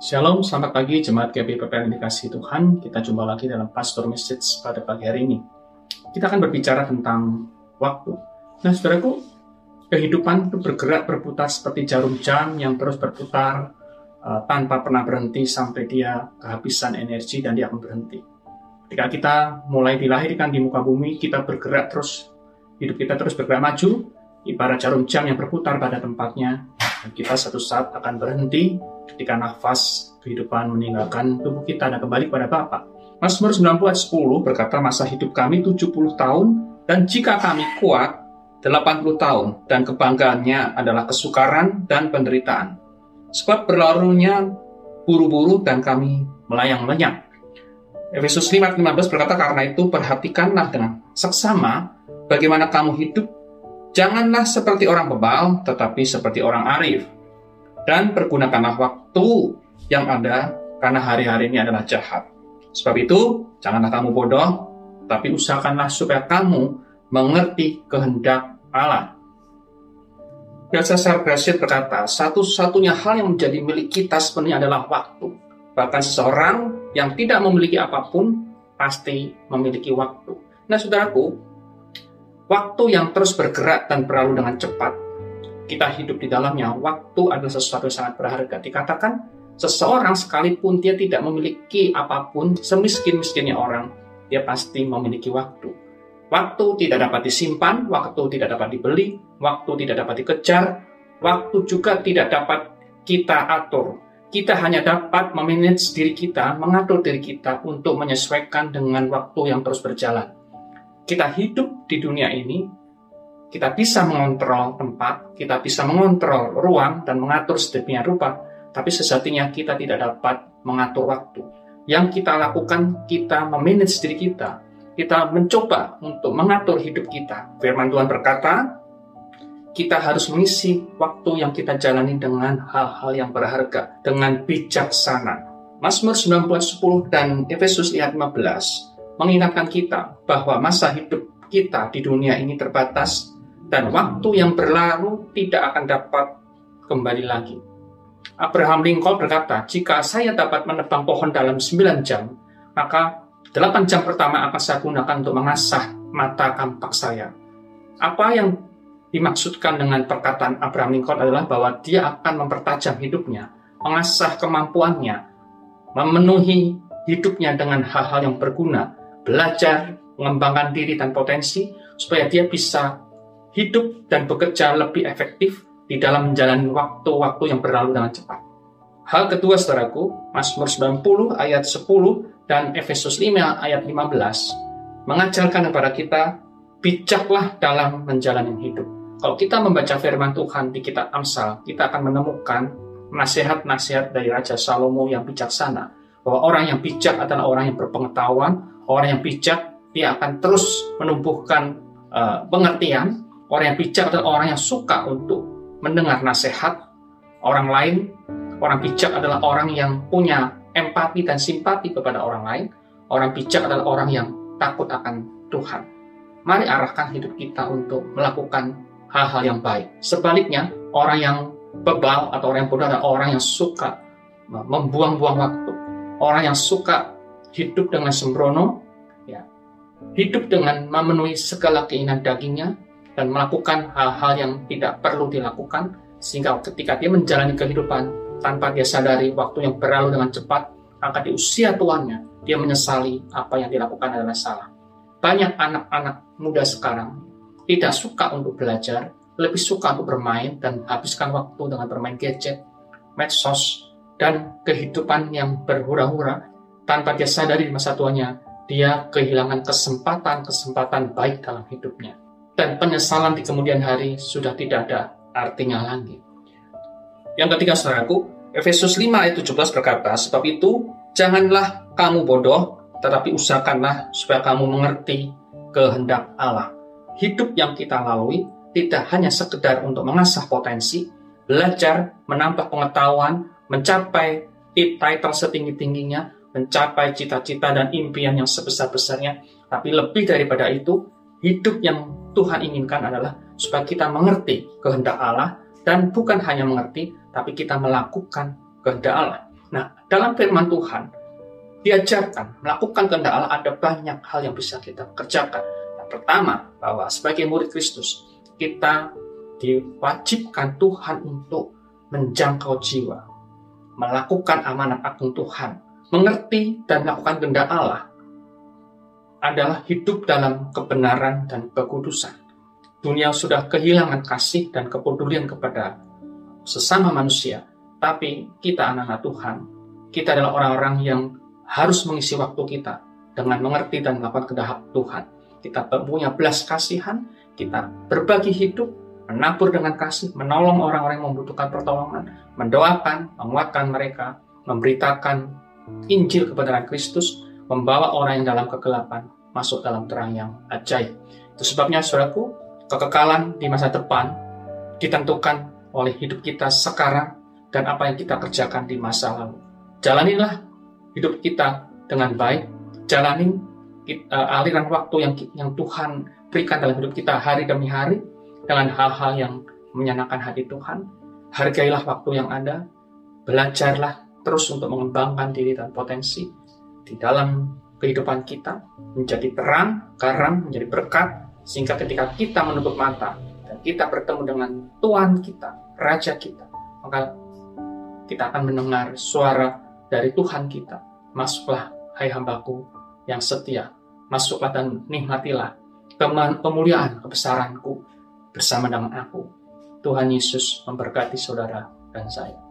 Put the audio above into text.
Shalom, selamat pagi Jemaat GPPP yang dikasih Tuhan. Kita jumpa lagi dalam Pastor Message pada pagi hari ini. Kita akan berbicara tentang waktu. Nah, saudaraku, kehidupan itu bergerak berputar seperti jarum jam yang terus berputar uh, tanpa pernah berhenti sampai dia kehabisan energi dan dia akan berhenti. Ketika kita mulai dilahirkan di muka bumi, kita bergerak terus, hidup kita terus bergerak maju, ibarat jarum jam yang berputar pada tempatnya, dan kita satu saat akan berhenti ketika nafas kehidupan meninggalkan tubuh kita dan kembali kepada Bapa. Mazmur 90 ayat 10 berkata masa hidup kami 70 tahun dan jika kami kuat 80 tahun dan kebanggaannya adalah kesukaran dan penderitaan. Sebab berlarunya buru-buru dan kami melayang lenyap. Efesus 5 15 berkata karena itu perhatikanlah dengan seksama bagaimana kamu hidup Janganlah seperti orang bebal, tetapi seperti orang arif dan pergunakanlah waktu yang ada karena hari-hari ini adalah jahat. Sebab itu, janganlah kamu bodoh, tapi usahakanlah supaya kamu mengerti kehendak Allah. Belshazzar Brasit berkata, satu-satunya hal yang menjadi milik kita sebenarnya adalah waktu. Bahkan seseorang yang tidak memiliki apa pun, pasti memiliki waktu. Nah, saudaraku, waktu yang terus bergerak dan berlalu dengan cepat kita hidup di dalamnya, waktu adalah sesuatu yang sangat berharga. Dikatakan seseorang sekalipun dia tidak memiliki apa pun, semiskin-miskinnya orang, dia pasti memiliki waktu. Waktu tidak dapat disimpan, waktu tidak dapat dibeli, waktu tidak dapat dikejar, waktu juga tidak dapat kita atur. Kita hanya dapat memanage diri kita, mengatur diri kita untuk menyesuaikan dengan waktu yang terus berjalan. Kita hidup di dunia ini kita bisa mengontrol tempat, kita bisa mengontrol ruang dan mengatur sedemikian rupa, tapi sesatinya kita tidak dapat mengatur waktu. Yang kita lakukan, kita memanage diri kita, kita mencoba untuk mengatur hidup kita. Firman Tuhan berkata, kita harus mengisi waktu yang kita jalani dengan hal-hal yang berharga, dengan bijaksana. Mazmur 19:10 dan Efesus 5 15 mengingatkan kita bahwa masa hidup kita di dunia ini terbatas dan waktu yang berlalu tidak akan dapat kembali lagi. Abraham Lincoln berkata, jika saya dapat menebang pohon dalam 9 jam, maka 8 jam pertama akan saya gunakan untuk mengasah mata kampak saya. Apa yang dimaksudkan dengan perkataan Abraham Lincoln adalah bahwa dia akan mempertajam hidupnya, mengasah kemampuannya, memenuhi hidupnya dengan hal-hal yang berguna, belajar, mengembangkan diri dan potensi, supaya dia bisa hidup dan bekerja lebih efektif di dalam menjalani waktu-waktu yang berlalu dengan cepat. Hal kedua, saudaraku, Mazmur 90 ayat 10 dan Efesus 5 ayat 15 mengajarkan kepada kita bijaklah dalam menjalani hidup. Kalau kita membaca firman Tuhan di kitab Amsal, kita akan menemukan nasihat-nasihat dari Raja Salomo yang bijaksana. Bahwa orang yang bijak adalah orang yang berpengetahuan, orang yang bijak dia akan terus menumbuhkan uh, pengertian, Orang yang bijak adalah orang yang suka untuk mendengar nasihat orang lain. Orang bijak adalah orang yang punya empati dan simpati kepada orang lain. Orang bijak adalah orang yang takut akan Tuhan. Mari arahkan hidup kita untuk melakukan hal-hal yang baik. Sebaliknya, orang yang bebal atau orang yang bodoh adalah orang yang suka membuang-buang waktu. Orang yang suka hidup dengan sembrono, ya, hidup dengan memenuhi segala keinginan dagingnya, dan melakukan hal-hal yang tidak perlu dilakukan sehingga ketika dia menjalani kehidupan tanpa dia sadari waktu yang berlalu dengan cepat maka di usia tuannya dia menyesali apa yang dilakukan adalah salah. Banyak anak-anak muda sekarang tidak suka untuk belajar lebih suka untuk bermain dan habiskan waktu dengan bermain gadget medsos dan kehidupan yang berhura-hura. Tanpa dia sadari di masa tuanya dia kehilangan kesempatan-kesempatan baik dalam hidupnya dan penyesalan di kemudian hari sudah tidak ada artinya lagi. Yang ketiga, saudaraku, Efesus 5 ayat 17 berkata, Sebab itu, janganlah kamu bodoh, tetapi usahakanlah supaya kamu mengerti kehendak Allah. Hidup yang kita lalui tidak hanya sekedar untuk mengasah potensi, belajar, menambah pengetahuan, mencapai title setinggi-tingginya, mencapai cita-cita dan impian yang sebesar-besarnya, tapi lebih daripada itu, hidup yang Tuhan inginkan adalah supaya kita mengerti kehendak Allah dan bukan hanya mengerti, tapi kita melakukan kehendak Allah. Nah, dalam firman Tuhan, diajarkan melakukan kehendak Allah ada banyak hal yang bisa kita kerjakan. Yang pertama, bahwa sebagai murid Kristus, kita diwajibkan Tuhan untuk menjangkau jiwa, melakukan amanat agung Tuhan, mengerti dan melakukan kehendak Allah adalah hidup dalam kebenaran dan kekudusan. Dunia sudah kehilangan kasih dan kepedulian kepada sesama manusia, tapi kita anak-anak Tuhan, kita adalah orang-orang yang harus mengisi waktu kita dengan mengerti dan melakukan kehendak Tuhan. Kita punya belas kasihan, kita berbagi hidup, menabur dengan kasih, menolong orang-orang yang membutuhkan pertolongan, mendoakan, menguatkan mereka, memberitakan Injil kebenaran Kristus, membawa orang yang dalam kegelapan masuk dalam terang yang ajaib. Itu sebabnya, saudaraku, kekekalan di masa depan ditentukan oleh hidup kita sekarang dan apa yang kita kerjakan di masa lalu. Jalanilah hidup kita dengan baik, jalani uh, aliran waktu yang yang Tuhan berikan dalam hidup kita hari demi hari dengan hal-hal yang menyenangkan hati Tuhan. Hargailah waktu yang ada, belajarlah terus untuk mengembangkan diri dan potensi di dalam kehidupan kita menjadi terang, garam, menjadi berkat, sehingga ketika kita menutup mata dan kita bertemu dengan Tuhan kita, Raja kita, maka kita akan mendengar suara dari Tuhan kita. Masuklah, hai hambaku yang setia. Masuklah dan nikmatilah kemuliaan kebesaranku bersama dengan aku. Tuhan Yesus memberkati saudara dan saya.